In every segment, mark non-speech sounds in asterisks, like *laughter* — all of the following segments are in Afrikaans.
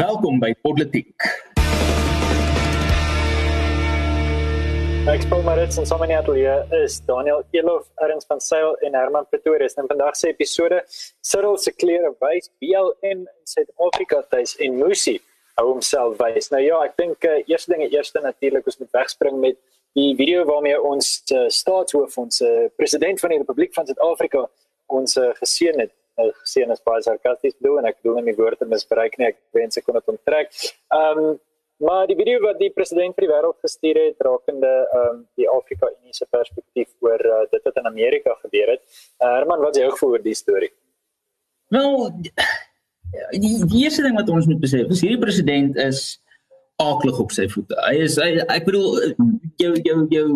Welkom by Politiek. Ek speel maar dit in sommer net hier is Daniel Elof, Erns van Sail en Herman Pretorius. En vandag se episode Cyril se klere wys BLM in Suid-Afrika tuis en Musi hou homself wys. Nou ja, ek dink uh, eerste ding eerste natuurlik ons moet wegspring met die video waarmee ons uh, staatshoof ons uh, president van die Republiek van Suid-Afrika ons uh, geseën het sien as baie sarkasties bedoel en ek bedoel nie die woorde misbruik nie. Ek wens ek kon dit onttrek. Ehm um, maar die video wat die president vir die wêreld gestuur het rakende ehm um, die Afrika Unie se perspektief oor uh, dit wat in Amerika gebeur het. Uh, Herman, wat is jou gevoel oor die storie? Wel die die eerste ding wat ons moet besef, is hierdie president is aaklig op sy voete. Hy is hy, ek bedoel jou jou jou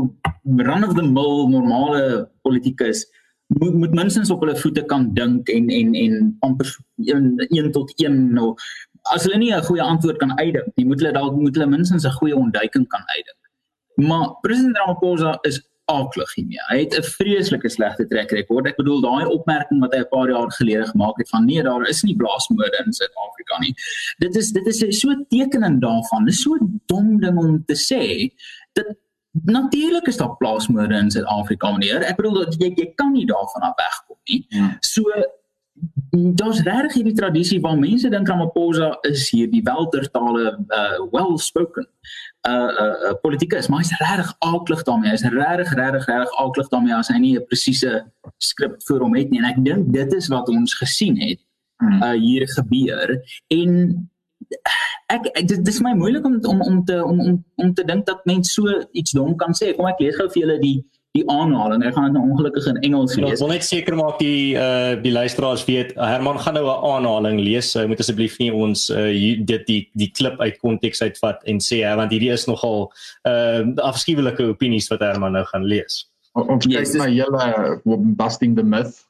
run of the mill normale politikus moet moet minstens op hulle voete kan dink en en en amper 1 tot 1 nou as hulle nie 'n goeie antwoord kan uitdink nie moet hulle dalk moet hulle minstens 'n goeie ontduiking kan uitdink. Maar president Ramaphosa is aaklig hiermee. Hy het 'n vreeslike slegte trek rekord ek bedoel daai opmerking wat hy 'n paar jaar gelede gemaak het van nee daar is nie blaasmoorde in Suid-Afrika nie. Dit is dit is so tekenend daarvan. Dis so dom ding om te sê dat Natuurlik is daar plaasmoorde in Suid-Afrika meneer. Ek bedoel jy jy kan nie daarvan af wegkom nie. Ja. So daar's regtig hierdie tradisie waar mense dink Ramaphosa is hier die weltertale uh well spoken uh uh, uh politikus, maar hy's regtig aaklig daarmee. Hy's regtig regtig regtig aaklig daarmee as hy nie 'n presiese skrip voor hom het nie. En ek dink dit is wat ons gesien het hmm. uh hier gebeur en ek, ek dit is my moeilik om om om te om om om te dink dat mense so iets dom kan sê. Kom ek lees gou vir julle die die aanhaling. Ek gaan dit nou ongelukkig in Engels lees. Ek wil net seker maak die uh die luisteraars weet Herman gaan nou 'n aanhaling lees. Hy moet asseblief nie ons uh dit die die klip uit konteks uitvat en sê hè want hierdie is nogal uh afskuwelike opinies wat Herman nou gaan lees. Ons kyk yes, na julle busting the myth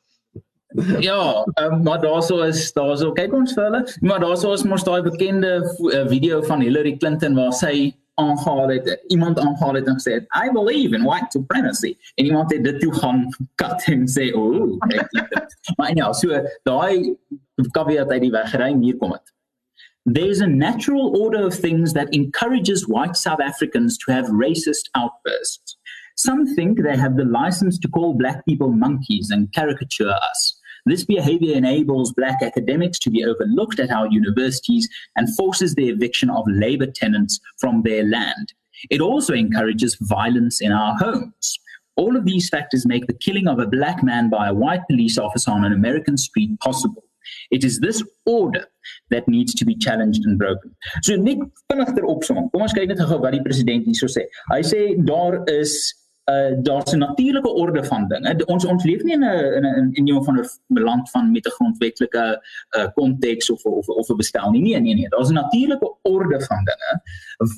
ja, um, maar daarso is daarso kyk ons vir hulle, maar daarso is mos daai bekende uh, video van Hillary Clinton waar sy aangehaal het iemand aangehaal het en gesê I believe in white supremacy en iemand het dit toe gaan cut en sê ooh *laughs* maar ja so daai caveat uit die weg ry hier kom dit There's a natural order of things that encourages white South Africans to have racist outbursts. Some think they have the license to call black people monkeys and caricature us. This behavior enables black academics to be overlooked at our universities and forces the eviction of labor tenants from their land. It also encourages violence in our homes. All of these factors make the killing of a black man by a white police officer on an American street possible. It is this order that needs to be challenged and broken. So net vinnig ter. Kom ons kyk net gou wat die president hierso sê. Hy sê daar is uh daar's 'n natuurlike orde van dinge. Ons ons leef nie in 'n in 'n in 'n van 'n land van met 'n grondwetlike uh konteks of of of 'n bestel nie. Nee nee nee. Daar's 'n natuurlike orde van dinge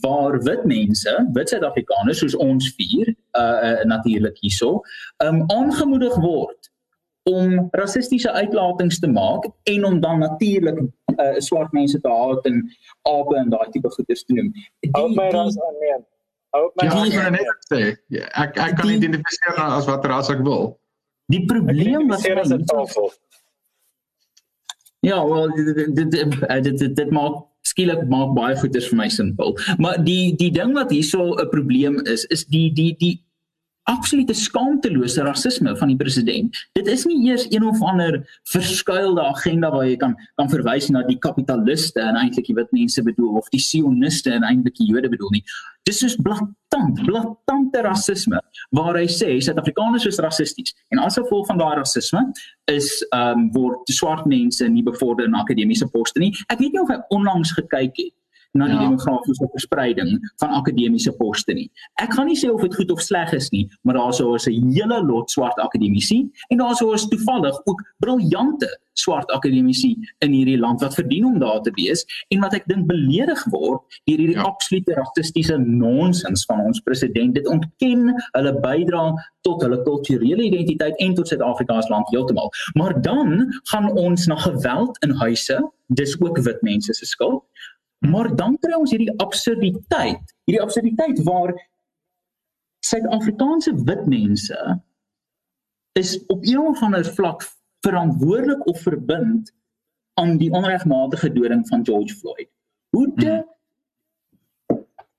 waar wit mense, wit Suid-Afrikaners soos ons vier uh, uh natuurlik hierso, um aangemoedig word om rassistiese uitlatings te maak en om dan natuurlik uh swart mense te haat en ape en daai tipe goeders te noem. Hou my aan nee. My ja, ek net sê, ja, ek ek kan identifiseer as wat ras ek wil. Die probleem wat is dit tafel. Ja, wel dit dit dit dit maak skielik maak baie goeders vir my simpel. Maar die die ding wat hierso 'n probleem is, is die die die absolute skaamtelose rasisme van die president. Dit is nie eers een of ander verskuilde agenda waar jy kan kan verwys na die kapitaliste en eintlik die wit mense bedoel of die sioniste en eintlik die Jode bedoel nie. Dis soos blaatant, blaatante rasisme waar hy sê Suid-Afrikaners is rassisties en as gevolg van daai rasisme is ehm um, word swart mense nie bevorder in akademiese poste nie. Ek weet nie of hy onlangs gekyk het na die ja. demografiese verspreiding van akademiese poste nie. Ek gaan nie sê of dit goed of sleg is nie, maar daar sou 'n hele lot swart akademici en daar sou toevallig ook briljante swart akademici in hierdie land wat verdien om daar te wees en wat ek dink beledig word deur hierdie ja. absolute rassistiese nonsens van ons president. Dit ontken hulle bydrae tot hulle kulturele identiteit en tot Suid-Afrika as land heeltemal. Maar dan gaan ons na geweld in huise, dis ook wit mense se skuld. Maar dan kry ons hierdie absurditeit, hierdie absurditeit waar Suid-Afrikaanse wit mense is op een of ander vlak verantwoordelik of verbind aan die onregmatige doding van George Floyd. Hoe te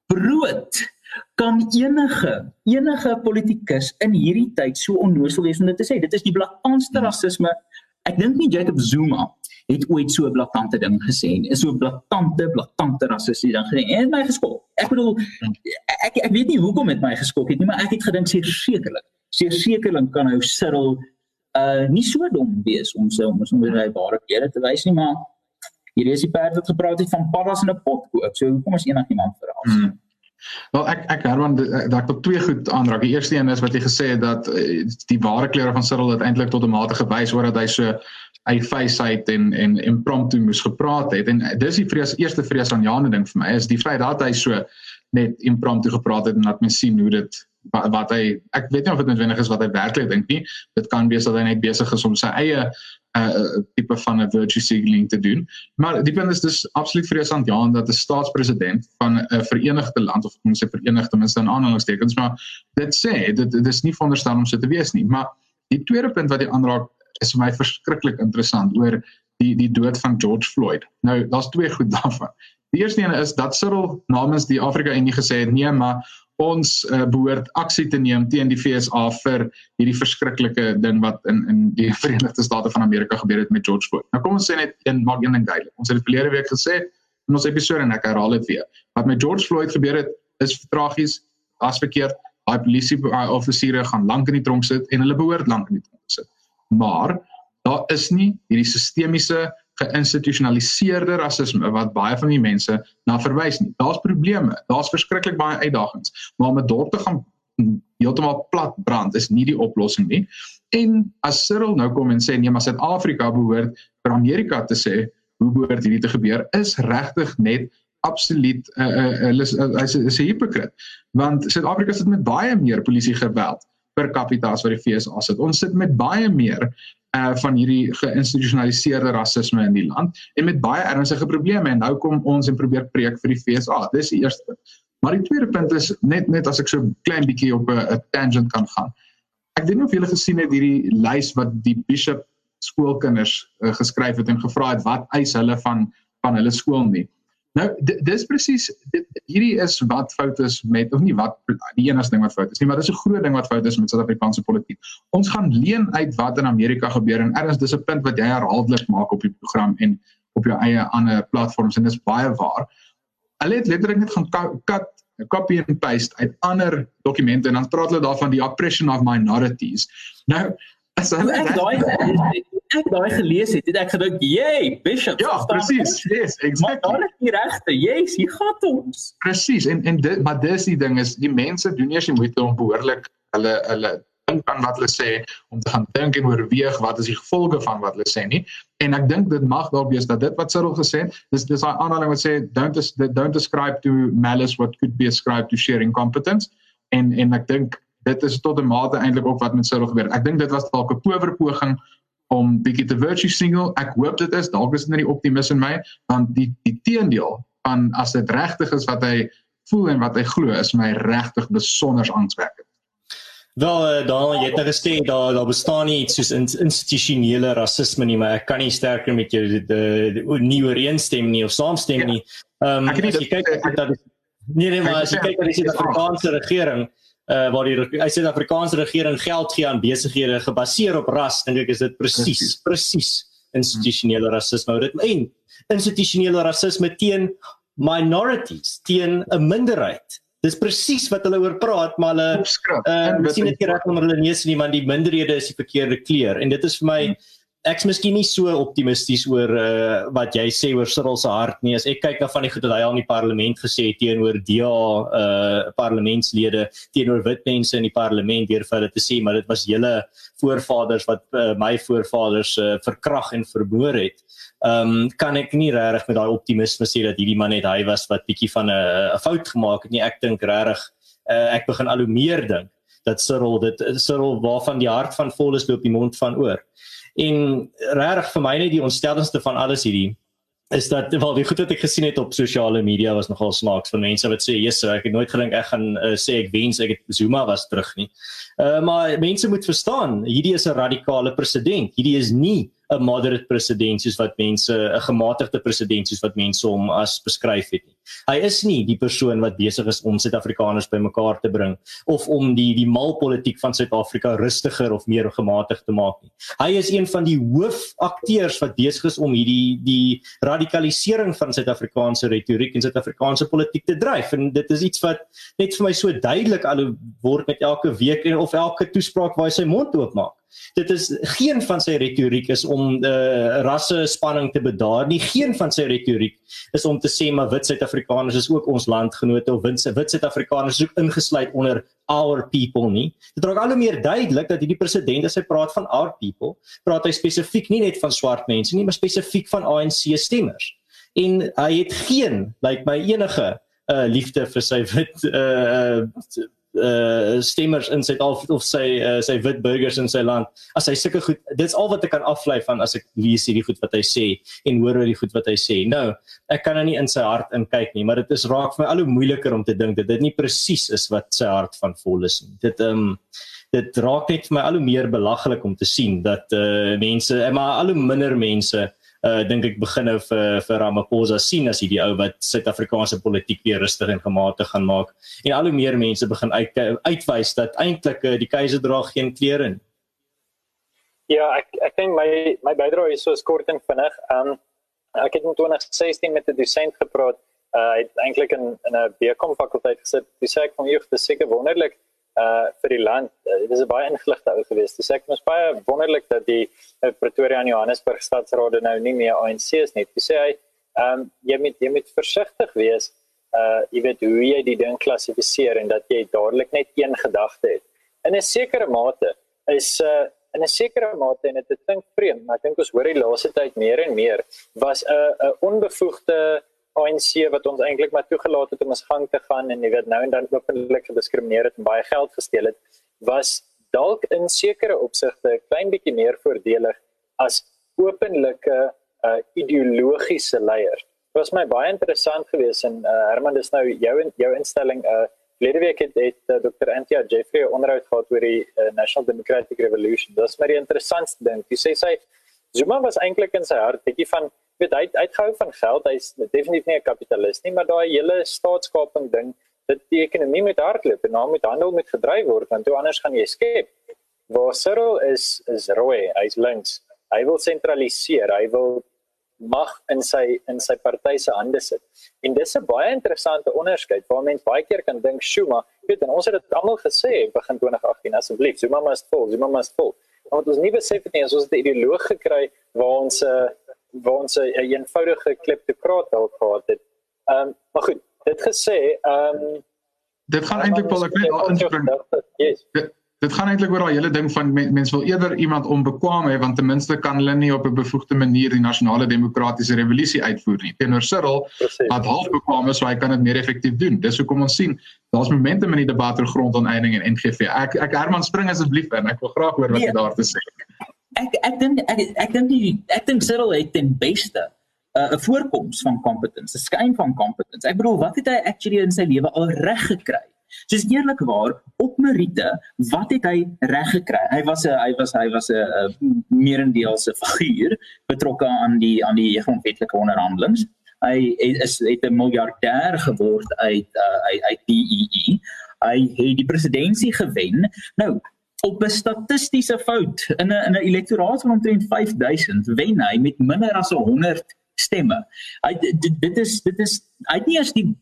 brood kan enige enige politikus in hierdie tyd so onnoosel wees om dit te sê. Dit is die blakkantste rasisme. Ek dink nie Jacob Zuma het ooit so 'n blakkante ding gesê nie. Is so 'n blakkante blakkante rassistiese ding gesê. En my geskok. Ek bedoel ek ek weet nie hoekom dit my geskok het nie, maar ek het gedink sekerlik. Sekerlik kan hy Cyril uh nie so dom wees om so om baie ware klere te wys nie, maar hier is die perd wat gepraat het van paddas in 'n pot koop. So hoekom is enigiemand verras? Hmm. Wel ek ek Herman dat ek twee goed aanraak. Die eerste een is wat jy gesê het dat eh, die ware kleure van Cyril het eintlik tot 'n mate gewys oor dat hy so hy faceheid en en impromptu moes gepraat het en dis die vrees eerste vrees aan Jane ding vir my is die feit dat hy so net impromptu gepraat het en dat mens sien hoe dit wat, wat hy ek weet nie of dit noodwendig is wat hy werklik dink nie. Dit kan wees dat hy net besig is om sy eie uh, tipe van 'n virtue signaling te doen. Maar die punt is dis absoluut vreesant ja dat 'n staatspresident van 'n verenigde land of kom ons sê verenigde minste in aanhalingstekens maar dit sê dit dit is nie veronderstel om so te wees nie. Maar die tweede punt wat jy aanraak is vir my verskriklik interessant oor die die dood van George Floyd. Nou daar's twee goed *laughs* daarvan. Die eerste een is dat Cyril namens die Afrika Unie gesê het nee maar ons uh, behoort aksie te neem teen die FSA vir hierdie verskriklike ding wat in in die *laughs* Verenigde State van Amerika gebeur het met George Floyd. Nou kom ons sê net een maak een ding duidelik. Ons het verlede week gesê in ons episode en ek herhaal dit weer. Wat met George Floyd gebeur het is tragies, as verkeerd. Daai polisie offisiere gaan lank in die tronk sit en hulle behoort lank in die tronk sit. Maar daar is nie hierdie sistemiese geïnstitusionaliseerde rasisme wat baie van die mense na verwys nie. Daar's probleme, daar's verskriklik baie uitdagings, maar om dit dorp te gaan heeltemal plat brand is nie die oplossing nie. En as Cyril nou kom en sê nee, maar Suid-Afrika behoort vir Amerika te sê hoe behoort hierdie te gebeur is regtig net absoluut uh, uh, uh, hy is 'n hipokrit want Suid-Afrika sit met baie meer polisie geweld per capita as wat die FSA sit. Ons sit met baie meer uh van hierdie geïnstitusionaliseerde rasisme in die land en met baie ernstige probleme en nou kom ons en probeer preek vir die FSA. Dis die eerste punt. Maar die tweede punt is net net as ek so klein bietjie op 'n tangent kan gaan. Ek weet nie of julle gesien het hierdie lys wat die bishop skoolkinders uh, geskryf het en gevra het wat eis hulle van van hulle skool nie. Nou dis presies hierdie is wat fout is met of nie wat die enigste ding wat fout is nie, maar dis 'n groot ding wat fout is met Suid-Afrikaanse politiek. Ons gaan leen uit wat in Amerika gebeur en erns dis 'n punt wat jy herhaaldelik maak op die program en op jou eie ander platforms en dis baie waar. Hulle het letterlik net gaan cut copy and paste uit ander dokumente en dan praat hulle daarvan die oppression of minorities. Nou as hulle daai ek daai gelees het, het ek gedink, "Jee, Bishop." Ja, presies. Yes, exactly. Maar daar is die regte. Yes, hier gaan ons. Presies. En en dit maar dis die ding is die mense doen eers die moeite om behoorlik hulle hulle dink aan wat hulle sê om te gaan dink en oorweeg wat is die gevolge van wat hulle sê nie. En ek dink dit mag dalk wees dat dit wat Cyril gesê het, dis dis daai aanhaling wat sê don't don't ascribe to malice what could be ascribed to sharing competence. En en ek dink dit is tot 'n mate eintlik ook wat met Cyril gebeur. Ek dink dit was dalk 'n power poging om bietjie te virtue single. Ek hoop dit is. Dalk is dit net die optimis in my, want die die teendeel van as dit regtig is wat hy voel en wat hy glo is my regtig besonder angswekkend. Wel, uh, dan jy het nou gesê daar daar bestaan nie iets soos institusionele rasisme nie, maar ek kan nie sterker met jou die, die, die nie ooreenstem nie of saamstem ja. nie. Ehm um, as jy kyk dat nee nee, maar as jy kyk na die Suid-Afrikaanse regering, uh waar die hy sê die Afrikaanse regering geld gee aan besighede gebaseer op ras, dink ek is dit presies presies institusionele rasisme. Dit en institusionele rasisme teen minorities, teen 'n minderheid. Dis presies wat hulle oor praat, maar hulle uh sien dit reg onder hulle neus nie, want die minderhede is die verkeerde kleur. En dit is vir my hmm ek's miskien nie so optimisties oor uh, wat jy sê oor Cyril se hart nie. As ek kyk na van die goed wat hy al in die parlement gesê het teenoor DA uh parlementslede, teenoor wit mense in die parlement deur vir hulle te sê maar dit was julle voorvaders wat uh, my voorvaders uh, verkrag en vermoor het. Ehm um, kan ek nie regtig met daai optimisme sê dat hierdie man net hy was wat bietjie van 'n 'n fout gemaak het nie. Ek dink regtig uh, ek begin al hoe meer dink dat Cyril dit Cyril waarvan die hart van vol is loop die mond van oor. En regtig vir my net die ontstellendste van alles hierdie is dat wel die goed wat ek gesien het op sosiale media was nogal snaaks van mense wat sê Jesus ek het nooit gedink ek gaan uh, sê ek wens ek het Zuma was terug nie. Uh maar mense moet verstaan, hierdie is 'n radikale president. Hierdie is nie 'n moderate president soos wat mense 'n gematigde president soos wat mense hom as beskryf het nie. Hy is nie die persoon wat besig is om Suid-Afrikaners bymekaar te bring of om die die malpolitiek van Suid-Afrika rustiger of meer gematig te maak nie. Hy is een van die hoofakteurs wat besig is om hierdie die radikalisering van Suid-Afrikaanse retoriek en Suid-Afrikaanse politiek te dryf en dit is iets wat net vir my so duidelik al word met elke week of elke toespraak waar hy sy mond oopmaak. Dit is geen van sy retoriek is om uh, rasse spanning te bedaar nie. Geen van sy retoriek is om te sê maar wit Suid-Afrikaners is ook ons landgenote of wit Suid-Afrikaners is ook ingesluit onder our people nie. Dit raak al hoe meer duidelik dat hierdie president as hy praat van our people, praat hy spesifiek nie net van swart mense nie, maar spesifiek van ANC stemmers. En hy het geen, lyk like my enige uh liefde vir sy wit uh uh stemmers in Suid-Afrika of sy uh, sy wit burgers in sy land. As hy sulke goed dit's al wat ek kan aflei van as ek lees hierdie goed wat hy sê en hoor oor die goed wat hy sê. Nou ek kan nou nie in sy hart inkyk nie maar dit is raak vir my al hoe moeiliker om te dink dat dit nie presies is wat sy hart van vol is nie. Dit ehm um, dit raak net vir my al hoe meer belaglik om te sien dat uh mense maar al hoe minder mense uh dink ek begin nou vir vir Ramaphosa sien as hierdie ou wat Suid-Afrikaanse politiek weer rustig en gematig gaan maak en al hoe meer mense begin uit uitwys dat eintlik uh, die keiser dra geen klere nie. Ja, ek ek dink my my bydrae is so kort en vinnig. Um ek het in 2016 met 'n dosent gepraat. Uh hy het eintlik in in 'n BCom fakulteit gesit. Hy sê ek van hier te seker wonderlik uh vir die land. Uh, dit is 'n baie ingeligte ou gewees. Dis ek mos baie wonderlik dat die uh, Pretoria en Johannesburg stadsraad nou nie meer ANC is nie. Hy sê hy ehm um, jy moet jy moet versigtig wees uh jy weet hoe jy die ding klassifiseer en dat jy dadelik net een gedagte het. In 'n sekere mate is uh in 'n sekere mate en dit klink vreemd, maar ek dink ons hoor die laaste tyd meer en meer was 'n uh, 'n onbevoegde ANC wat ons eintlik maar toegelaat het om ons gang te gaan en jy weet nou en dan openlik gediskrimineer het en baie geld gesteel het, was dalk in sekere opsigte 'n klein bietjie meer voordelig as openlike uh, ideologiese leiers. Dit was my baie interessant geweest en uh, Herman dis nou jou jou instelling uh Verlede week het, het uh, Dr. Antia Jeffrey onderhoud gehad oor die uh, National Democratic Revolution. Dit was my die interessantste ding. Hy sê sy Zuma was eintlik in sy hart bietjie van weet hy hy gehou van geld hy's definitief nie 'n kapitalis nie maar daai hele staatskaping ding dit die ekonomie met hardloop en nou met handel met gedryf word want hoe anders gaan jy skep? Waar Cyril is is rooi hy's links. Hy wil sentraliseer hy wil mag in sy in sy party se hande sit. En dis 'n baie interessante onderskeid waar mense baie keer kan dink Shuma weet en ons het dit almal gesê begin 2018 asseblief Zuma must fall Zuma must fall. Want ons nie besef het nie ons het 'n ideoloog gekry waar ons 'n uh, waar ons 'n eenvoudige kleptokraat dalk gehad het. Ehm um, maar goed, dit gesê, ehm um, dit gaan eintlik wel ek weet daar inspring. Yes. Dit, dit gaan eintlik oor daai hele ding van men, mense wil eerder iemand onbekwaam hê want ten minste kan hulle nie op 'n bevoegde manier die nasionale demokratiese revolusie uitvoer nie. Teenoor Cyril wat half bekwaam is, so hy kan dit meer effektief doen. Dis hoekom ons sien daar's momentum in die debat oor grondonteeneming en NGV. Ek ek Herman spring asseblief in. Ek wil graag hoor wat jy nee. daar te sê ek ek dink ek ek dink die ek dink Cyril het ten beste uh, 'n uh, voorkoms van competence, 'n skyn van competence. Ek bedoel, wat het hy actually in sy lewe al reg gekry? Dis eerlikwaar op Merite, wat het hy reg gekry? Hy was 'n hy was hy was 'n meerendeelse figuur betrokke aan die aan die grondwetlike onderhandelinge. Hy is het 'n miljardêr geword uit uh, uit uit DEE. Hy het die presidentskap gewen. Nou, op 'n statistiese fout in 'n in 'n elektoraat van omtrent 5000 wen hy met minder as 100 stemme. Hy dit, dit is dit is hy het nie eens die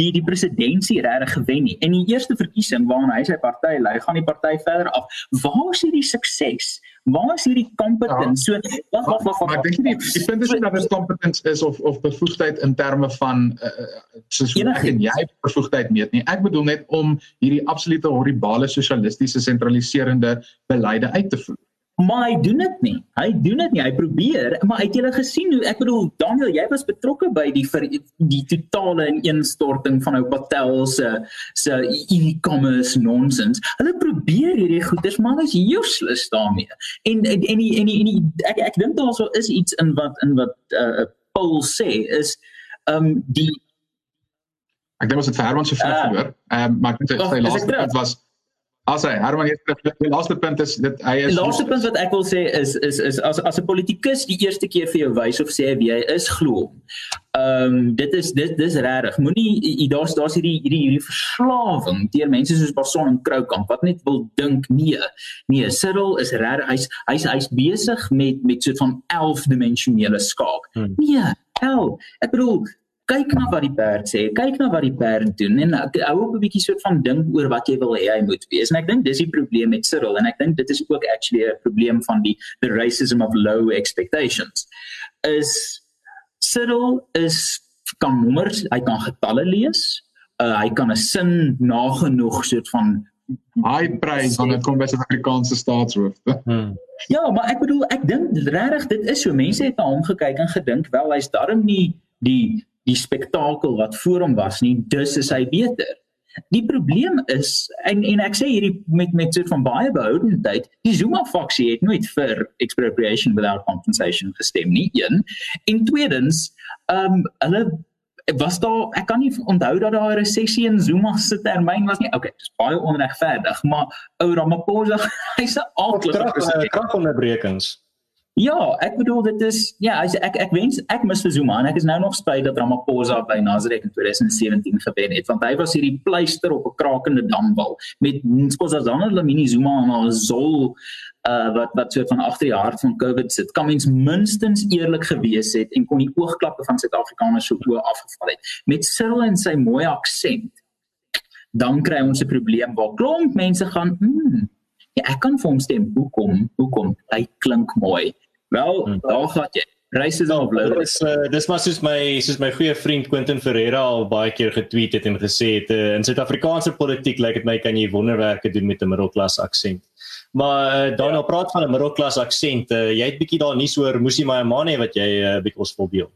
die die presidentskap regtig gewen nie. En die eerste verkiesing waarna hy sy party lei, gaan die party verder af. Waar is hierdie sukses? Waar is hierdie competence? Ja. So wag wag wag. Maar ek dink nie die punt is nie dat dit competence is of of bevoegdheid in terme van uh, soos hoe ek en jy bevoegdheid meet nie. Ek bedoel net om hierdie absolute horribale sosialistiese sentraliserende beleide uit te voer maar hy doen dit nie. Hy doen dit nie. Hy probeer, maar het jy gesien hoe ek bedoel Daniel, jy was betrokke by die vir, die totale ineenstorting van ou Patel se se e-commerce nonsens. Hulle probeer hierdie goeders, maar is useless daarmee. En en en die, en die, en die, ek ek dink daar sou is iets in wat in wat uh poll sê is ehm um, die Ek dink ons het vir Herman se vraag uh, gehoor. Ehm um, maar ek dink sy laaste punt was As hy Herman hier die laaste punt is dit hy is Die laaste punt wat ek wil sê is is is as as 'n politikus die eerste keer vir jou wys of sê wie hy is glo. Ehm um, dit is dit dis regtig. Moenie daar's daar's hierdie hierdie hierdie verslawing deur mense soos Bason en Kroukamp wat net wil dink nee. Nee, Cyril is regtig hy's hy's hy's besig met met so 'n van 11 dimensionele skaak. Hmm. Nee, hel. Ek bedoel kyk na wat die perd sê, kyk na wat die perd doen en hou op 'n bietjie soort van dink oor wat jy wil hê hy moet wees. En ek dink dis die probleem met Cyril en ek dink dit is ook actually 'n probleem van die the racism of low expectations. Is Cyril is kan nommers, hy kan getalle lees. Uh, hy kan 'n sin nagenoeg soort van hy prys wanneer dit kom by Suid-Afrikaanse staatshoofde. *laughs* Hmm. Ja, maar ek bedoel ek dink regtig dit is so mense het na hom gekyk en gedink wel hy's darm nie die die spektakel wat voor hom was nie, dus is hy beter. Die probleem is en en ek sê hierdie met met soort van baie behoudendheid, die Zuma faksie het nooit vir expropriation without compensation gestem nie. Een en tweedens, ehm um, hulle was daar ek kan nie onthou dat daar 'n resessie in Zuma se termyn was nie. Okay, dis baie onregverdig, maar ou Ramaphosa, *laughs* hy's 'n altyd kragonderbrekings. Ja, ek bedoel dit is ja, as ek ek wens ek mis vir Zuma en ek is nou nog spyt dat Ramaphosa by Nazareth in 2017 gewen het want hy was hierdie pleister op 'n krakende damwal met Nkosazana Dlamini Zuma en al Zol uh wat wat soort van agter die hart van COVID sit. Kan mens minstens eerlik gewees het en kon die oogklappe van Suid-Afrikaners so oë afgeval het met Cyril en sy mooi aksent. Dan kry ons 'n probleem waar klomp mense gaan, hmm, ja, ek kan vir hom stem. Hoekom? Hoekom? Hy klink mooi. Wel, hmm. daar gaan jy. Reis is al blou. Dis uh, dis maar soos my soos my goeie vriend Quentin Ferreira al baie keer getweet het en gesê het uh, in Suid-Afrikaanse politiek lyk dit my kan jy wonderwerke doen met 'n middelklas aksent. Maar uh, Daniel ja. praat van 'n middelklas aksent. Uh, jy het bietjie daar nie so oor Musi Mayamane wat jy uh, bietjie ons voorbeeld.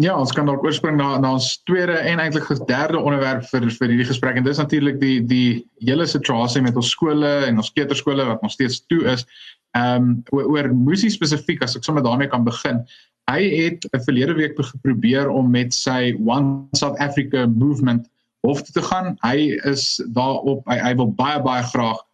Ja, ons kan dalk oorspring na na ons tweede en eintlik derde onderwerp vir vir hierdie gesprek en dis natuurlik die die hele situasie met ons skole en ons kleuterskole wat nog steeds toe is Ehm um, oor, oor Musi spesifiek as ek sommer daarmee kan begin. Hy het 'n verlede week geprobeer om met sy One South Africa movement hof toe te gaan. Hy is daarop hy, hy wil baie baie graag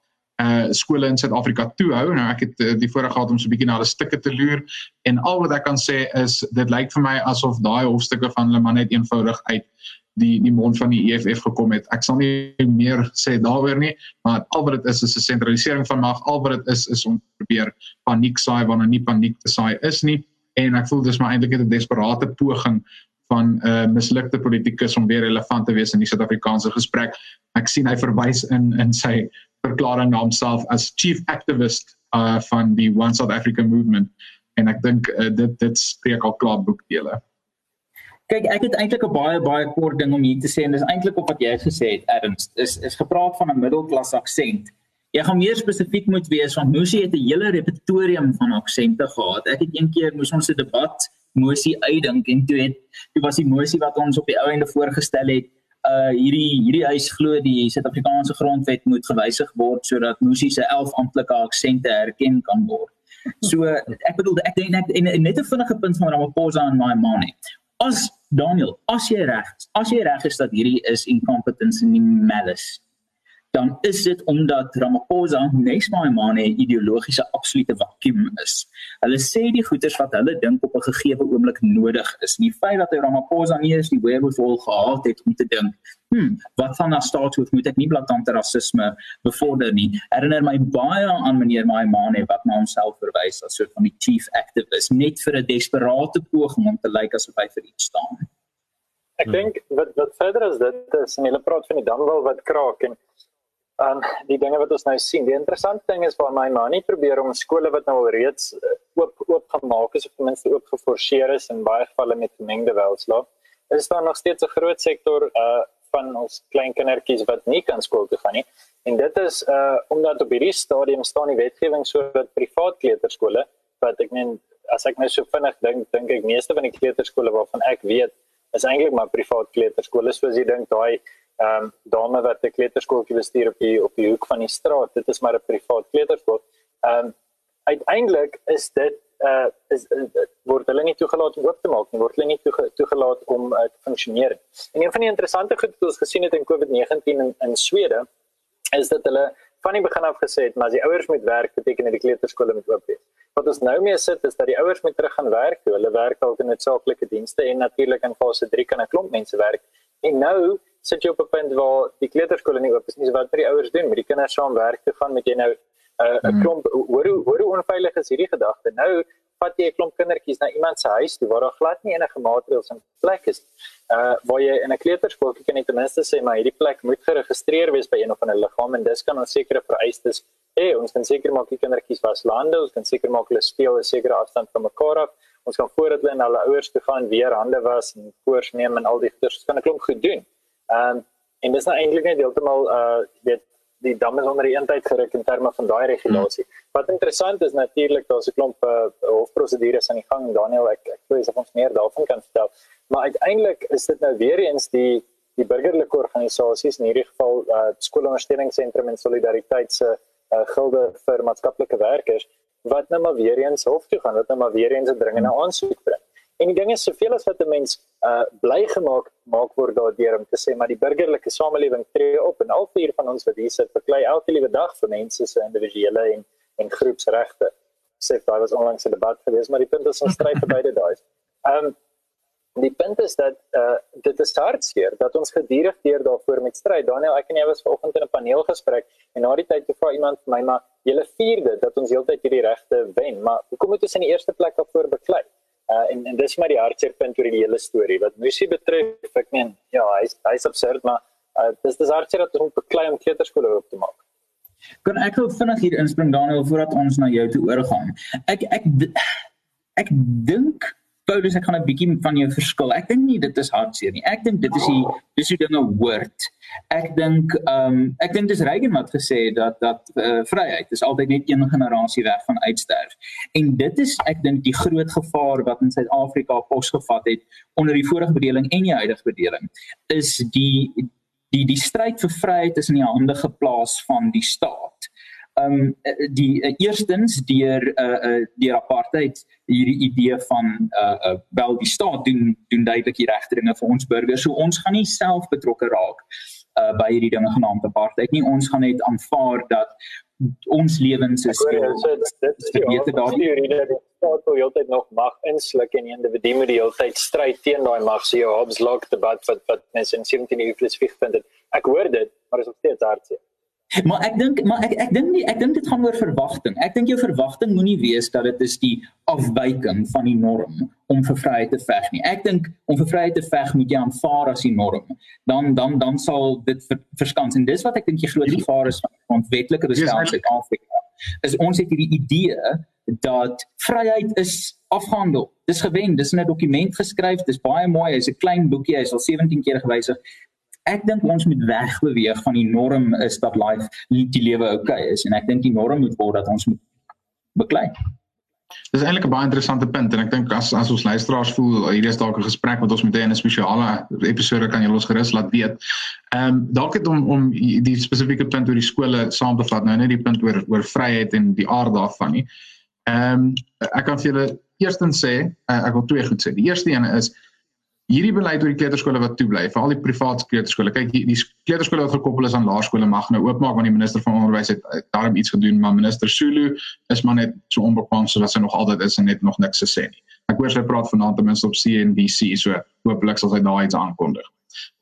uh skole in Suid-Afrika toe hou. Nou ek het uh, die voorreg gehad om so 'n bietjie na hulle stukke te loer en al wat ek kan sê is dit lyk vir my asof daai hofstukke van hulle maar net eenvoudig uit die die mond van die EFF gekom het. Ek sal nie meer sê daaroor nie, maar al wat dit is is 'n sentralisering van mag. Al wat dit is is om probeer paniek saai wanneer nie paniek te saai is nie. En ek voel dis maar eintlik 'n desperate poging van 'n uh, mislukte politikus om weer relevant te wees in die Suid-Afrikaanse gesprek. Ek sien hy verwys in in sy verklaring na homself as chief activist uh van die One South Africa movement en ek dink uh, dit dit spreek al klaar boekdele. Kyk, ek het eintlik 'n baie baie kort ding om hier te sê en dis eintlik op wat jy gesê het, Ernst. Is is gepraat van 'n middelklas aksent. Jy gaan meer spesifiek moet wees want Musi het 'n hele repertorium van aksente gehad. Ek het een keer moes ons 'n debat Musi uitdink en toe het toe was die Musi wat ons op die ou einde voorgestel het, uh hierdie hierdie huis glo die Suid-Afrikaanse grondwet moet gewysig word sodat Musi se 11 amptelike aksente erken kan word. So ek bedoel ek dink net 'n vinnige punt van Ramaphosa en my money as Daniel, as jy reg is, as jy reg is dat hierdie is incompetence en nie malice dan is dit omdat Ramaphosa Nesmaimane ideologiese absolute vakuum is. Hulle sê die goeters wat hulle dink op 'n gegeewe oomblik nodig is. Die feit dat hy Ramaphosa nie eens die wherewithal gehad het om te dink, "Hm, wat van na staatshoof moet ek nie blaatante rasisme bevorder nie." Herinner my baie aan meneer Maimane wat na homself verwys as van die chief activist net vir 'n desperate poging om te lyk asof hy vir iets staan. Ek dink wat wat verder as dit is, en hulle praat van die damwal wat kraak en um die dinge wat ons nou sien. Die interessante ding is waar my ma nie probeer om skole wat nou al reeds uh, oop oop gemaak is of ten minste oop geforseer is in baie gevalle met gemengde welslaag. Is daar nog steeds 'n groot sektor uh van ons klein kindertjies wat nie kan skool toe gaan nie. En dit is uh omdat op hierdie stadium staan die wetgewing sodat privaat kleuterskole wat ek meen as ek nou so vinnig dink dink ek meeste van die kleuterskole waarvan ek weet is eintlik maar privaat kleuterskole soos jy dink daai ehm um, dame wat 'n kleuterskooltjie bestuur op die op die hoek van die straat. Dit is maar 'n privaat kleuterskool. Ehm um, uiteindelik is dit uh is, is word hulle nie toegelaat om oop te maak nie, word hulle nie toege, toegelaat om uh, te funksioneer. En een van die interessante goed wat ons gesien het in COVID-19 in, in Swede is dat hulle van die begin af gesê het maar as die ouers moet werk beteken dit die kleuterskole moet oop wees. Wat ons nou mee sit is dat die ouers moet terug gaan werk toe. Hulle werk al in noodsaaklike dienste en natuurlik in fase 3 kan 'n klomp mense werk. En nou sit jy op 'n punt waar die kleuterskole nie oop is nie. So wat moet die ouers doen? Met die kinders saam werk te gaan met jy nou 'n uh, 'n klomp hoor hoe hoor hoe onveilig is hierdie gedagte. Nou vat jy 'n klomp kindertjies na iemand se huis toe waar daar glad nie enige maatreëls in plek is. Uh waar jy in 'n kleuterskool kan jy ten minste sê maar hierdie plek moet geregistreer wees by een of ander liggaam en dis kan ons sekere vereistes hê. Ons kan seker maak die kindertjies was lande, ons kan seker maak hulle speel 'n sekere afstand van mekaar af. Ons kan voordat hulle na hulle ouers toe gaan weer hande was en koers neem en al die goeders kan 'n klomp goed doen. Um en dis nou eintlik net heeltemal uh weet die damme onder die eentheid geruk in terme van daai regulasie. Hmm. Wat interessant is natuurlik daar's 'n klomp uh, hofprosedures aan die gang. Daniel, ek ek wou eens ons meer daarvan kan vertel. Maar uiteindelik is dit nou weer eens die die burgerlike organisasies in hierdie geval uh skoolondersteuningsentrum en solidariteit se uh, gilde vir maatskaplike werkers wat nou maar weer eens hof toe gaan, wat nou maar weer eens 'n dringende aansoek bring. En die ding is soveel as wat 'n mens uh bly gemaak maak word daardeur om te sê maar die burgerlike samelewing tree op en al vier van ons wat hier sit verklei elke liewe dag vir mense se individuele en en groepsregte. Sê daar was onlangs 'n debat gewees, maar die punt is ons stry vir *laughs* beide daai. Um die punt is dat uh dit is hartseer dat ons gedurig deur daarvoor met stry. Daniel, ek en jy was vanoggend in 'n paneelgesprek en na die tyd te vra iemand vir my maar julle vierde dat ons heeltyd hierdie regte wen, maar hoekom moet ons in die eerste plek daarvoor beklei? Uh, en en dis maar die hartseer punt oor die hele storie wat Musi betref. Ek meen, ja, hy's hy's absurd, maar uh, dis dis hartseer dat ons beklei om kleuterskole oop te maak. Kan ek gou vinnig hier inspring Daniel voordat ons na jou toe oorgaan? Ek ek ek dink Paulus ek gaan 'n bietjie van jou verskil. Ek dink nie dit is hartseer nie. Ek dink dit is die dis hoe dinge hoort. Ek dink ehm um, ek dink dis Reagan wat gesê het dat dat uh, vryheid is altyd net een generasie weg van uitsterf. En dit is ek dink die groot gevaar wat in Suid-Afrika posgevat het onder die vorige bedeling en die huidige bedeling is die die die stryd vir vryheid is in die hande geplaas van die staat um die uh, eerstens deur uh, uh deur apartheid hierdie idee van uh uh wel die staat doen doen duidelik die regte dinge vir ons burgers. So ons gaan nie self betrokke raak uh by hierdie dinge genaamd apartheid nie. Ons gaan net aanvaar dat ons lewens is so dit is die beter daardie rede dat staat wil heeltyd nog mag insluk en die individu moet die heeltyd stry teen daai mag. So jou Hobbes lock debat wat wat mense in 17 uur plus 5 vind. Ek hoor dit, maar is nog steeds hartseer. Maar ek dink maar ek ek dink nie ek dink dit gaan oor verwagting. Ek dink jou verwagting moenie wees dat dit is die afwyking van die norm om vir vryheid te veg nie. Ek dink om vir vryheid te veg moet jy aanvaar as die norm. Dan dan dan sal dit ver, verskans en dis wat ek dink die groot gevaar is van ontwetlike besluite in Afrika. Is ons het hierdie idee dat vryheid is afgehandel. Dis gewen, dis in 'n dokument geskryf, dis baie mooi, hy's 'n klein boekie, hy's al 17 keer gewysig ek dink ons moet wegbeweeg van die norm is dat life die lewe oukei okay is en ek dink die norm moet word dat ons moet beklei. Dis eintlik 'n baie interessante punt en ek dink as as ons luisteraars voel hierdie is dalk 'n gesprek wat ons moet hê in 'n spesiale episode kan jy los gerus laat weet. Ehm um, dalk het om om die spesifieke punt oor die skole saam te vat nou net die punt oor oor vryheid en die aard daarvan nie. Ehm um, ek kan vir julle eerstens sê uh, ek wil twee goed sê. Die eerste een is hierdie beleid oor die kleuterskole wat toebly, veral die private kleuterskole. Kyk, die, die kleuterskole wat gekoppel is aan laerskole mag nou oopmaak want die minister van onderwys het daarom iets gedoen, maar minister Sulu is maar net so onbekwaam so wat sy nog altyd is en net nog niks gesê nie. Ek hoor sy praat vanaand ten minste op CNBC, so hopelik sal sy daai iets aankondig.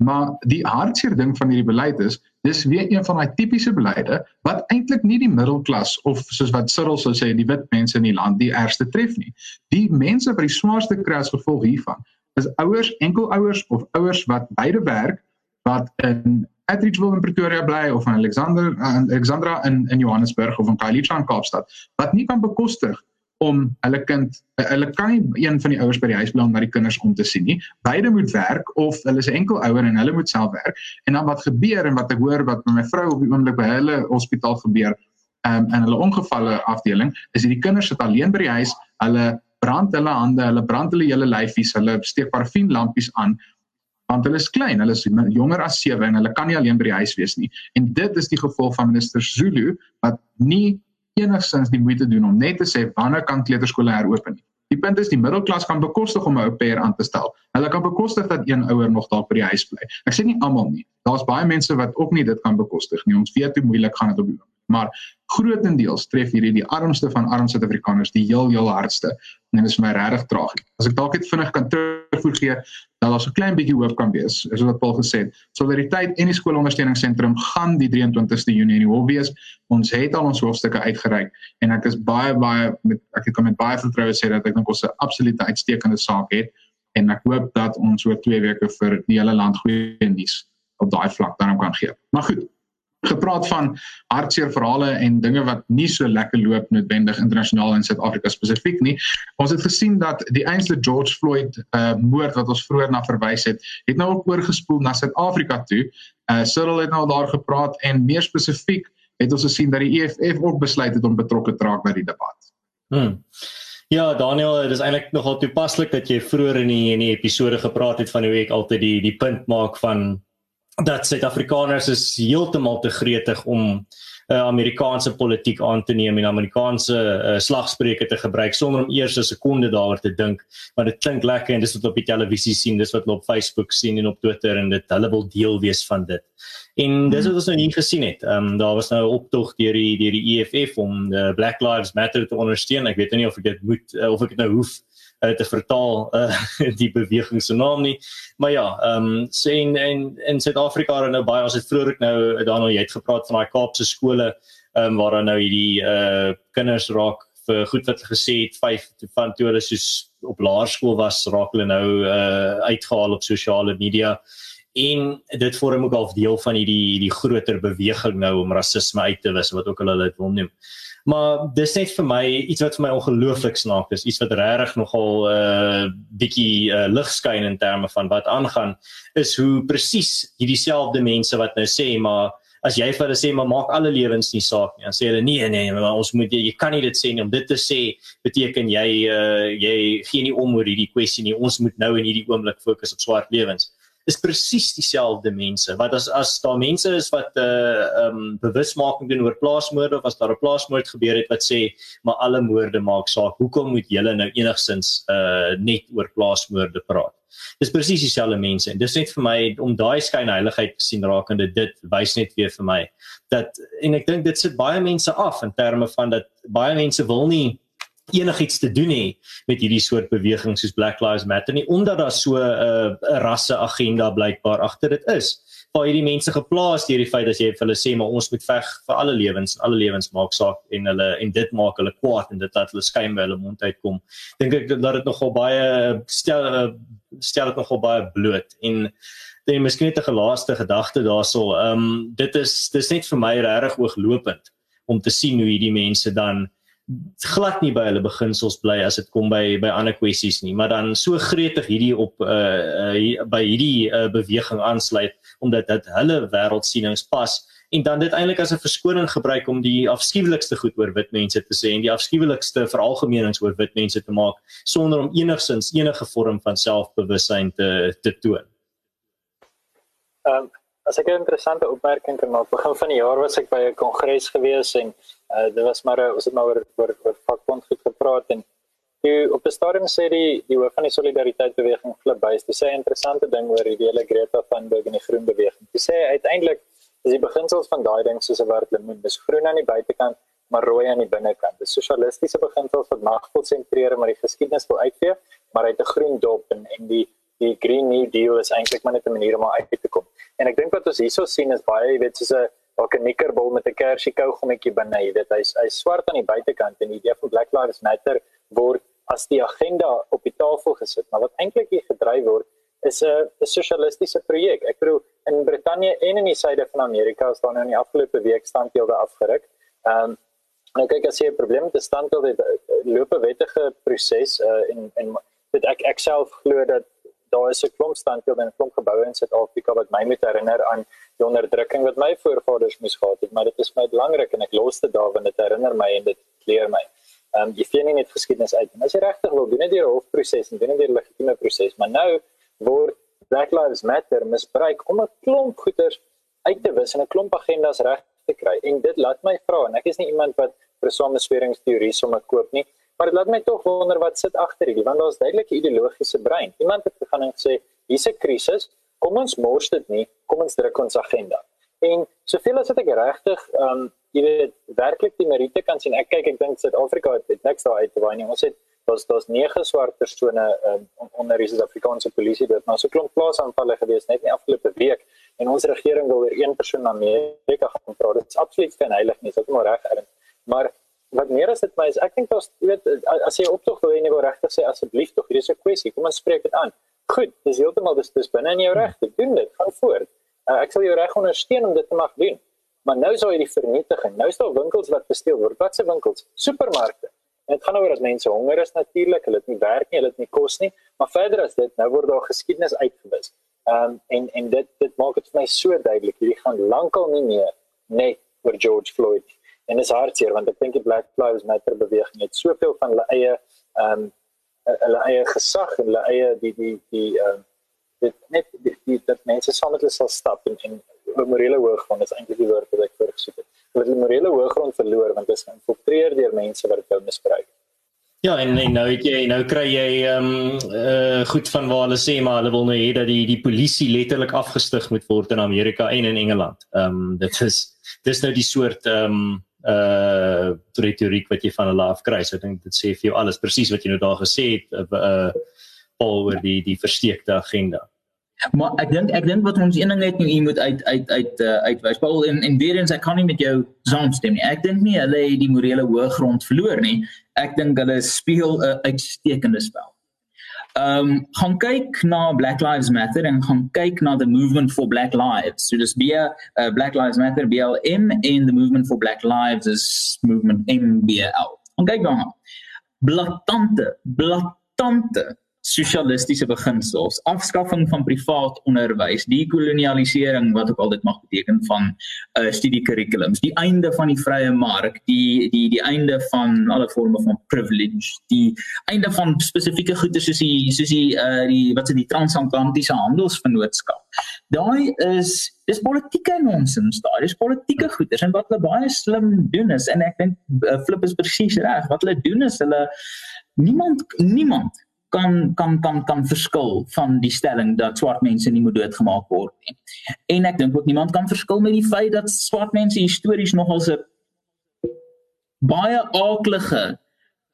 Maar die hartseer ding van hierdie beleid is, dis weer een van daai tipiese beleide wat eintlik nie die middelklas of soos wat Cyril sou sê, die wit mense in die land die ergste tref nie. Die mense wat die swaarste kry as gevolg hiervan is ouers, enkelouers of ouers wat beide werk wat in Atteridgeville in Pretoria bly of in Alexander in Alexandra in in Johannesburg of in Khayelitsha in Kaapstad wat nie kan bekostig om hulle kind hulle kan nie een van die ouers by die huis bly om na die kinders om te sien nie. Beide moet werk of hulle is enkelouer en hulle moet self werk. En dan wat gebeur en wat ek hoor wat met my vrou op die oomblik by hulle hospitaal gebeur um, in hulle ongevalle afdeling is hierdie kinders sit alleen by die huis. Hulle brand hulle hande, hulle brand hulle hele lyfies, hulle steek parafienlampies aan want hulle is klein, hulle is jonger as 7 en hulle kan nie alleen by die huis wees nie. En dit is die gevolg van minister Zulu wat nie enigsins die moeite doen om net te sê wanneer kan kleuterskole heropen nie. Die punt is die middelklas kan bekostig om 'n au pair aan te stel. Hulle kan bekostig dat een ouer nog daar by die huis bly. Ek sê nie almal nie. Daar's baie mense wat ook nie dit kan bekostig nie. Ons weet hoe moeilik gaan dit op die oomblik maar grootendeels tref hierdie die armste van arm Suid-Afrikaners die heel heel hardste en dit is my regtig tragies. As ek dalk net vinnig kan terugvoer gee dat daar so 'n klein bietjie hoop kan wees, is wat Paul gesê het. Solidariteit en die skoolondersteuningsentrum gaan die 23ste Junie in die hof wees. Ons het al ons hoofstukke uitgereik en ek is baie baie met ek kan met baie vertroue sê dat ek dink ons 'n absolute uitstekende saak het en ek hoop dat ons oor 2 weke vir die hele land goeie nuus op daai vlak daarom kan gee. Maar goed, gepraat van hartseer verhale en dinge wat nie so lekker loop noodwendig internasionaal in Suid-Afrika spesifiek nie. Ons het gesien dat die einste George Floyd uh moord wat ons vroeër na verwys het, het nou ook oorgespoel na Suid-Afrika toe. Uh Cyril het nou daar gepraat en meer spesifiek het ons gesien dat die EFF ook besluit het om betrokke te raak by die debat. Hmm. Ja, Daniel, dit is eintlik nogal toepaslik dat jy vroeër in die in die episode gepraat het van hoe ek altyd die die punt maak van dat Suid-Afrikaners is heeltemal te gretig om uh, Amerikaanse politiek aan te neem en Amerikaanse uh, slagspreuke te gebruik sonder om eers 'n sekonde daaroor te dink. Maar dit klink lekker en dis wat op die televisie sien, dis wat hulle op Facebook sien en op Twitter en dit hulle wil deel wees van dit. En dis wat ons nou hier gesien het. Ehm um, daar was nou 'n optog deur die deur die EFF om die Black Lives Matter te ondersteun. Ek weet nie of ek dit moet uh, of ek dit nou hoef uh, te vertaal uh, *laughs* die beweging se naam nie. Maar ja, ehm um, sien in in Suid-Afrika en nou baie ons het vroeër ook nou daarna jy het gepraat van daai Kaapse skole ehm um, waar dan nou hierdie uh kinders raak vir goed wat gesê het 5 van toe hulle soos op laerskool was raak hulle nou uh uitgehaal op sosiale media en dit vorm ook al deel van hierdie hierdie groter beweging nou om rasisme uit te wis wat ook al hulle dit wil noem. Maar dis net vir my iets wat vir my ongelooflik snaak is, iets wat regtig nogal 'n uh, bietjie uh, lig skyn in terme van wat aangaan, is hoe presies hierdie selfde mense wat nou sê maar as jy vir hulle sê maar maak alle lewens nie saak nie, dan sê hulle nee nee, maar ons moet jy kan nie dit sê nie. Om dit te sê beteken jy uh, jy gee nie om oor hierdie kwessie nie. Ons moet nou in hierdie oomblik fokus op swart lewens is presies dieselfde mense. Wat as as daar mense is wat 'n uh, ehm um, bewusmaking doen oor plaasmoorde of as daar 'n plaasmoord gebeur het wat sê maar alle moorde maak saak. Hoekom moet julle nou enigsins uh net oor plaasmoorde praat? Dis presies dieselfde mense en dis net vir my om daai skynheiligheid te sien rakende dit wys net weer vir my dat en ek dink dit sit baie mense af in terme van dat baie mense wil nie enigiets te doen hê met hierdie soort bewegings soos Black Lives Matter nie omdat daar so 'n uh, rasse agenda blykbaar agter dit is. Waar hierdie mense geplaas deur die feit dat jy vir hulle sê maar ons moet veg vir alle lewens, alle lewens maak saak en hulle en dit maak hulle kwaad en dit laat hulle skyn by hulle mond uitkom. Dink ek dat dit nogal baie stel stel dit nogal baie bloot en dan miskien net 'n gelaaste gedagte daarso. Ehm um, dit is dis net vir my regtig ooglopend om te sien hoe hierdie mense dan glad nie by hulle beginsels bly as dit kom by by ander kwessies nie maar dan so gretig hierdie op uh, uh by hierdie uh, beweging aansluit omdat dit hulle wêreldsienings pas en dan dit eintlik as 'n verskoning gebruik om die afskuwelikste goed oor wit mense te sê en die afskuwelikste veralgemenings oor wit mense te maak sonder om enigsins enige vorm van selfbewussyn te te toon. Ehm um, as ek 'n interessante opmerking kan maak, begin van die jaar was ek by 'n kongres gewees en uh, dit was maar ons het maar oor oor, oor vakbond goed gepraat en toe op 'n stadium sê die die hoof van die solidariteit beweging Flip Buys, dis 'n interessante ding oor die hele Greta Thunberg en die groen beweging. Hy sê uiteindelik is die beginsels van daai ding soos 'n wat lemoen, dis groen aan die buitekant maar rooi aan die binnekant. Dis sosialistiese beginsels wat mag konsentreer maar die geskiedenis wil uitvee, maar hy het 'n groen dop en en die die Green New Deal is eintlik maar net 'n manier om uit te kom. En ek dink wat ons hierso sien is baie, jy weet, soos 'n dalk 'n nikkerbol met 'n kersie kougommetjie binne, jy weet, hy's hy's swart aan die buitekant en die idee van Black Lives Matter word as die agenda op die tafel gesit, maar wat eintlik hier gedryf word is 'n 'n sosialistiese projek. Ek bedoel in Brittanje en in die suide van Amerika is daar nou in die afgelope week standbeelde afgeruk. Ehm um, nou kyk as jy 'n probleem met 'n standbeeld het, loop 'n wettige proses uh, en en dit ek ek self glo dat daar is 'n klomp standbeelde en 'n klomp geboue in Suid-Afrika wat my moet herinner aan die onderdrukking wat my voorvaders moes gehad het, maar dit is my belangrik en ek los dit daar want dit herinner my en dit leer my. Ehm um, jy vind nie net geskiedenis uit nie. As jy regtig wil doen dit deur 'n hofproses en doen dit deur 'n legitieme proses, maar nou word Black Lives Matter misbruik om 'n klomp goeders uit te wis en 'n klomp agendas reg te kry. En dit laat my vra en ek is nie iemand wat vir samesweringsteorie sommer koop nie. Maar dit laat my tog wonder wat sit agter hierdie want daar's duidelik 'n ideologiese brein. Iemand het gegaan en sê hier's 'n krisis, kom ons mors dit nie, kom ons druk ons agenda. En soveel as wat ek regtig ehm um, jy weet werklik die meriete kan sien. Ek kyk ek dink Suid-Afrika het, het niks daar uit te waai nie. Ons het daar's daar's nege swart persone um, onder die Suid-Afrikaanse polisie dit maar so klomp plaasaanvalle gewees net nie afgelope week en ons regering wil weer een persoon na Amerika gaan praat. Dit is absoluut geen heilig nie, dit is maar reg erns. Maar wat meer as dit my is, ek dink daar's jy weet as jy optog wil en jy wil regtig sê asseblief tog, hier is 'n kwessie, kom ons spreek dit aan. Goed, dis heeltemal dis dis binne in jou reg te doen dit. Gaan voort. Uh, ek sal jou reg ondersteun om dit te mag doen. Maar nou is daar hierdie vernietiging. Nou is daar winkels wat gesteel word. Watse winkels? Supermarkte. En dit gaan oor dat mense honger is natuurlik, hulle het nie werk nie, hulle het nie kos nie, maar verder as dit, nou word daar geskiedenis uitgewis. Ehm um, en en dit dit maak dit vir my so duidelik, hierdie gaan lankal nie meer net oor George Floyd. En is hartseer want ek dink die Black Lives Matter beweging het soveel van hulle eie ehm um, hulle eie gesag en hulle eie die die die ehm uh, dit net die, die dat mense saam met hulle sal stap en en morele hooggrond is eintlik die woord wat ek voorgesoek het hulle die morele hoëgrond verloor want dit is geïnfiltreer deur mense wat wou misbruik. Ja, en, en nou het jy nou kry jy ehm um, uh goed van waar hulle sê maar hulle wil nou hê dat die die polisie letterlik afgestig moet word in Amerika en in Engeland. Ehm um, dit is dis nou die soort ehm um, uh retoriek wat jy van hulle af kry. So ek dink dit sê vir jou alles presies wat jy nou daar gesê het uh, uh oor die die versteekte agenda. Maar ek dink ek dink wat ons een ding het nou moet uit uit uit uh, uitwys. Paul en en weer eens ek kan nie met jou saamstem nie. Ek dink nie hulle het die morele hoëgrond verloor nie. Ek dink hulle speel 'n uitstekende spel. Ehm um, gaan kyk na Black Lives Matter en gaan kyk na the movement for black lives. So dis be uh, Black Lives Matter BLM en the movement for black lives is movement MBL. Gaan kyk dan. Blattante, blattante sosialistiese beginsels, afskaffing van privaat onderwys, dekolonialisering wat ook al dit mag beteken van uh studiekurrikulums, die einde van die vrye mark, die die die einde van alle forme van privilege, die einde van spesifieke goede soos die soos die uh die wat se die transatlantiese handelsvennootskap. Daai is dis politieke nonsens daai. Dis politieke goeders en wat hulle baie slim doen is en ek dink uh, Flip is presies reg. Wat hulle doen is hulle niemand niemand kan kan kan kan verskil van die stelling dat swart mense nie moet doodgemaak word nie. En ek dink ook niemand kan verskil met die feit dat swart mense histories nogal 'n baie aaklige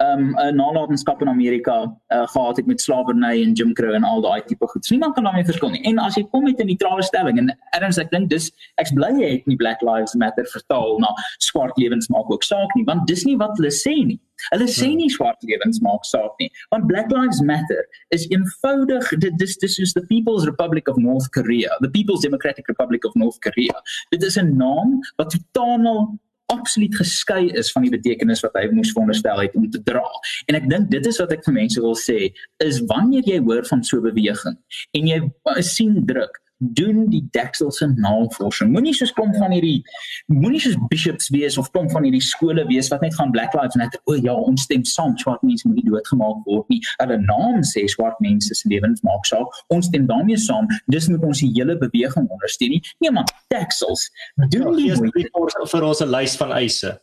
um 'n nalatenskap in Amerika uh, gehad het met slawerny en Jim Crow en al daai tipe goed. Niemand kan daarmee verskil nie. En as jy kom met 'n neutrale stelling en erns ek dink dis ek bly jy het nie Black Lives Matter vertaal na swart lewens maak ook saak nie, want dis nie wat hulle sê nie. Hulle sê hmm. nie swart lewens maak saak nie, want Black Lives Matter is eenvoudig dit dis dis is the People's Republic of North Korea, the People's Democratic Republic of North Korea. Dit is 'n naam wat totaal absoluut geskei is van die betekenis wat hy moes veronderstel het om te dra. En ek dink dit is wat ek vir mense wil sê is wanneer jy hoor van so 'n beweging en jy sien druk doen die dekselse navorsing. Moenie soos kom van hierdie moenie soos bishops wees of kom van hierdie skole wees wat net gaan Black Lives Matter. O ja, ons stem saam swart mense moet nie doodgemaak word nie. Hulle naam sê swart mense se lewens maak saak. Ons stem daarmee saam. Dis moet ons die hele beweging ondersteun nie. Nee man, deksels. Doen ja, die vir ons 'n lys van eise.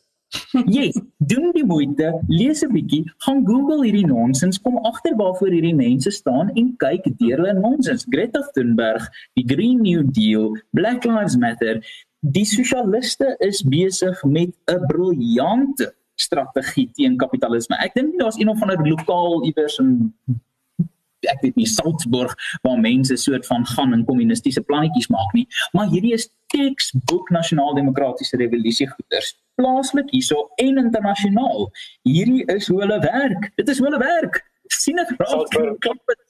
Jy doen die moeite, lees 'n bietjie, gaan Google hierdie nonsens, kom agter waarvoor hierdie mense staan en kyk deur hulle nonsens. Greta Thunberg, die Green New Deal, Black Lives Matter, die sosialiste is besig met 'n briljante strategie teen kapitalisme. Ek dink daar's een of ander lokaal iewers in ek weet nie Salzburg waar mense soort van gaan en kommunistiese plannetjies maak nie, maar hierdie is textbook nasionaal-demokratiese revolusie goeders plaaslik hierso en internasionaal. Hierdie is hoe hulle werk. Dit is hoe hulle werk. sien dit raak.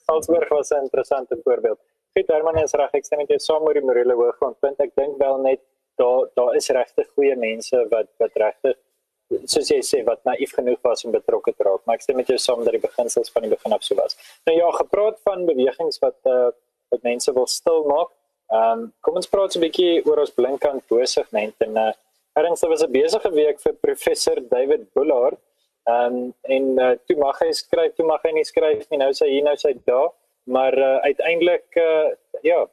Salzburg was 'n interessante voorbeeld. Giet Herman is reg, ek sê net jy saam met die morele hooggrondpunt. Ek dink wel net daar daar is regtig goeie mense wat wat regtig soos jy sê wat naïef genoeg was om betrokke te raak. Maar ek stem met jou saam dat die beginsels van die begin af so was. Nou ja, gepraat van bewegings wat uh wat mense wil stil maak. Ehm um, kom ons praat 'n bietjie oor ons blinkkant besigheid en uh Erns was 'n besige week vir professor David Bullard. Um, en uh, toe mag hy skryf, toe mag hy nie skryf nie. Nou sê hy nou sê daar, maar uh, uiteindelik uh, ja,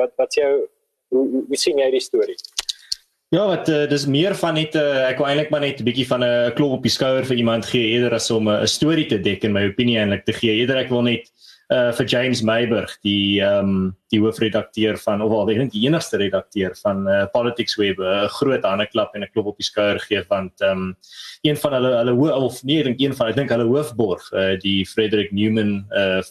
wat wat jou hoe, hoe sien jy die storie? Ja, wat uh, dis meer van net uh, ek wil eintlik maar net 'n bietjie van 'n klop op die skouer vir iemand gee eerder as om 'n storie te dek in my opinie eintlik te gee. Eerder ek wil net uh vir James Meiburg die ehm um, die hoofredakteur van of al ek dink die enigste redakteur van uh, Politics Web 'n groot hande klap en 'n klop op die skouer gee want ehm um, een van hulle hulle hoof of nee ek dink een van ek dink hulle hoofborg uh die Frederick Newman uh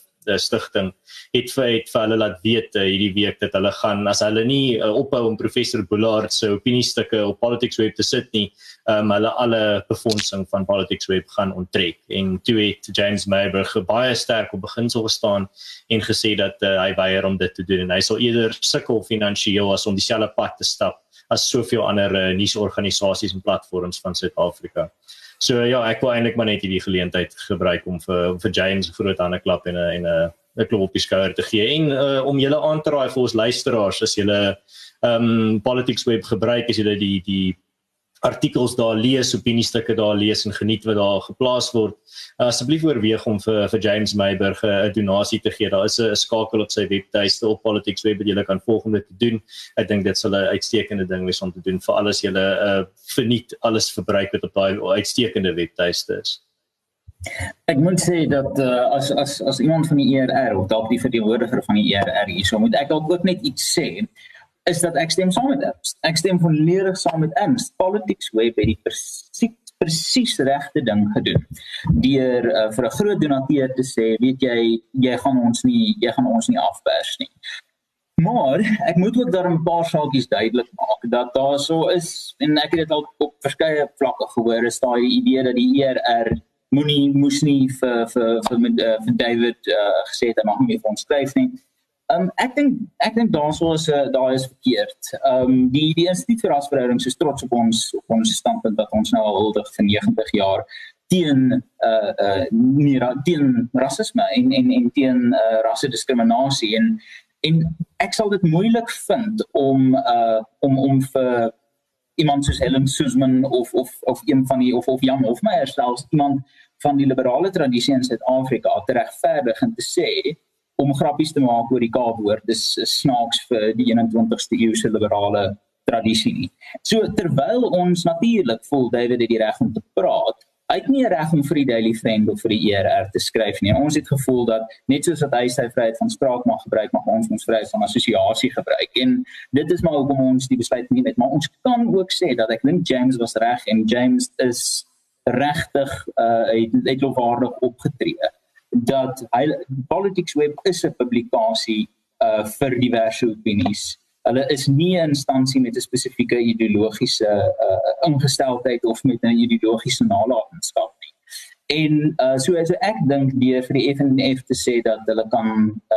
stigting het vir het vir hulle laat weet uh, hierdie week dat hulle gaan as hulle nie uh, ophou om professor Bullard se opiniestukke op Politics Web te sit nie um, hulle alle befondsing van Politics Web gaan onttrek en toe het James Mayberg baie sterk op beginsel gestaan en gesê dat uh, hy weier om dit te doen en hy sal eerder sukkel finansiëel as om dieselfde pad te stap as soveel ander uh, nuusorganisasies en platforms van Suid-Afrika. So ja, ek wil eintlik maar net hierdie geleentheid gebruik om vir vir James 'n groot hande klap en 'n en 'n 'n klop op die skouer te gee. En uh, om julle aan te raai vir ons luisteraars as julle ehm um, politics web gebruik as julle die die artikels daar lees, opiniestukke daar lees en geniet wat daar geplaas word. Uh, asseblief oorweeg om vir vir James Meiburg 'n donasie te gee. Daar is 'n skakel op sy webtuiste op Politics Web wat jy kan volg om dit te doen. Ek dink dit sal 'n uitstekende ding wees om te doen vir alles jy uh verniet alles verbruik wat op daai uitstekende webtuiste is. Ek moet sê dat uh, as as as iemand van die ERR of dalk die verteenwoordiger van die ERR hier sou moet ek dalk ook net iets sê is dat ek stem saam met Ernst. Ek stem volledig saam met Ernst. Politics Web het die presies presies regte ding gedoen. Deur uh, vir 'n groot donateur te sê, weet jy, jy gaan ons nie jy gaan ons nie afpers nie. Maar ek moet ook daar 'n paar saakies duidelik maak dat daar so is en ek het dit al op verskeie vlakke gehoor, is daai idee dat die ERR moenie moes nie vir vir vir, vir, uh, vir David uh, gesê het hy mag nie vir ons skryf nie. Um, ek dink ek dink daarso is 'n uh, daai is verkeerd. Ehm um, die die instituut vir rasverhoudings is trots op ons op ons standpunt dat ons nou al huldig vir 90 jaar teen uh uh nie teen rasisme en en en teen uh rasse-diskriminasie en en ek sal dit moeilik vind om uh om om vir iemand soos Helen Suzman of of of een van die of of Jan Hofmeyer selfs iemand van die liberale tradisie in Suid-Afrika te regverdig en te sê om grappies te maak oor die Kaapwoord. Dis snaaks vir die 21ste eeu se liberale tradisie nie. So terwyl ons natuurlik voel David het die reg om te praat, hy het nie reg om vir die Daily Friend of vir die ERR te skryf nie. Ons het gevoel dat net soos wat hy sy vryheid van spraak mag gebruik, mag ons ons vryheid van assosiasie gebruik. En dit is maar hoekom ons die besluit geneem het. Maar ons kan ook sê dat ek dink James was reg en James is regtig uh het, het lofwaardig opgetree dat hy Politics Web is 'n publikasie uh vir diverse opinies. Hulle is nie 'n instansie met 'n spesifieke ideologiese uh ingesteldheid of met 'n ideologiese nalatenskap nie. En uh so as ek dink deur vir die FNF te sê dat hulle kan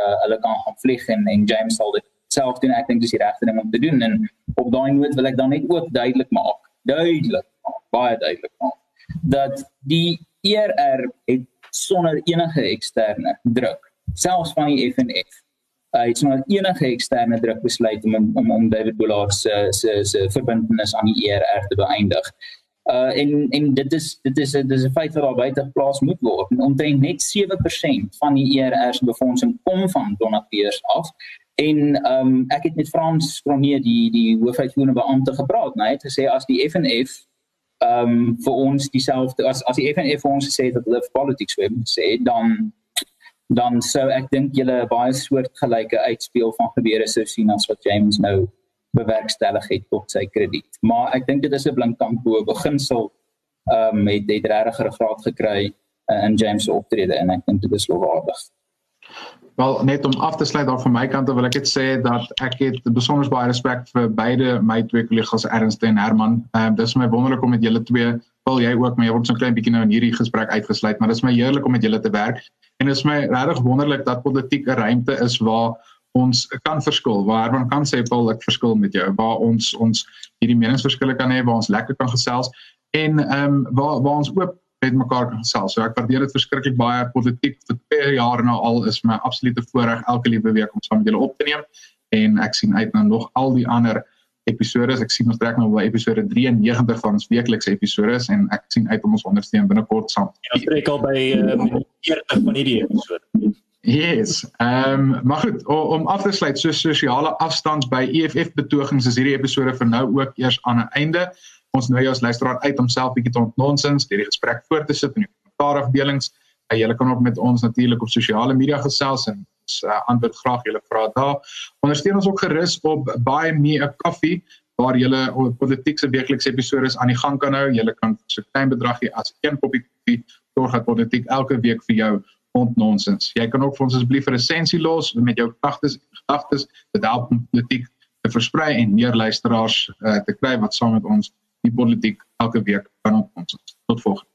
uh hulle kan gaan vlieg en en James sal dit self doen ek dink dis die regte ding om te doen en op daai noot wil ek dan net ook duidelik maak duidelik maak baie duidelik maak dat die ERR het sonder enige eksterne druk, selfs van die FNF. Hy het sonder enige eksterne druk besluit om om om David Bullard se se se verbintenis aan die ERR te beëindig. Uh en en dit is dit is dit is 'n feit wat daar buite geplaas moet word. Omtrent net 7% van die ERR se befondsing kom van donateurs af. En ehm um, ek het met Frans Kronier die die hoofuitvoerende beampte gepraat, nou hy het gesê as die FNF ehm um, vir ons dieselfde as as die FNF vir ons sê dat live politics web sê dan dan sou ek dink julle baie soortgelyke uitspeel van gebeure sou sien as wat James nou bewerkstellig het tot sy krediet. Maar ek dink dit is 'n blink kant bo beginsel ehm um, het dit regtig graad gekry uh, in James se optrede en ek dink dit is lofwaardig. Wel net om af te sluit daar van my kant wil ek net sê dat ek het besonder baie respek vir beide my twee kollegas Ernst en Herman. Ehm um, dis my wonderlik om met julle twee, wil jy ook, maar jy word so 'n klein bietjie nou in hierdie gesprek uitgesluit, maar dis my heerlik om met julle te werk. En dit is my regtig wonderlik dat politiek 'n ruimte is waar ons kan verskil. Waar Herman kan sê Paul, ek verskil met jou. Waar ons ons hierdie meningsverskille kan hê, waar ons lekker kan gesels en ehm um, waar waar ons oop met mekaar kan gesels. So ek waardeer dit verskriklik baie. Politiek vir 2 jaar nou al is my absolute voorreg elke liewe week om saam met julle op te neem en ek sien uit na nog al die ander episode. Ek sien ons trek nou by episode 93 van ons weeklikse episode en ek sien uit om ons ondersteun binnekort saam. Ja, trek al by uh, 40 van hierdie episode. Yes. Ehm um, maar goed, om af te sluit, so sosiale afstand by EFF betogings is hierdie episode vir nou ook eers aan 'n einde. Ons nooi jou as luisteraar uit om self bietjie te ontnonsens, hierdie gesprek voort te sit in die kommentaarafdelings. Uh, julle kan ook met ons natuurlik op sosiale media gesels en ons uh, antwoord graag julle vrae daar. Ondersteun ons ook gerus op Buy Me a Coffee waar julle op politieke weeklikse episode aan die gang kan hou. Julle kan so klein bedrag gee as een koppie koffie sorg dat politiek elke week vir jou ontnonsens. Jy kan ook vir ons asseblief 'n resensie los met jou gedagtes gedagtes dit help om politiek te versprei en meer luisteraars uh, te kry wat saam met ons die politiek elke week kan ontnonsens. Tot volgende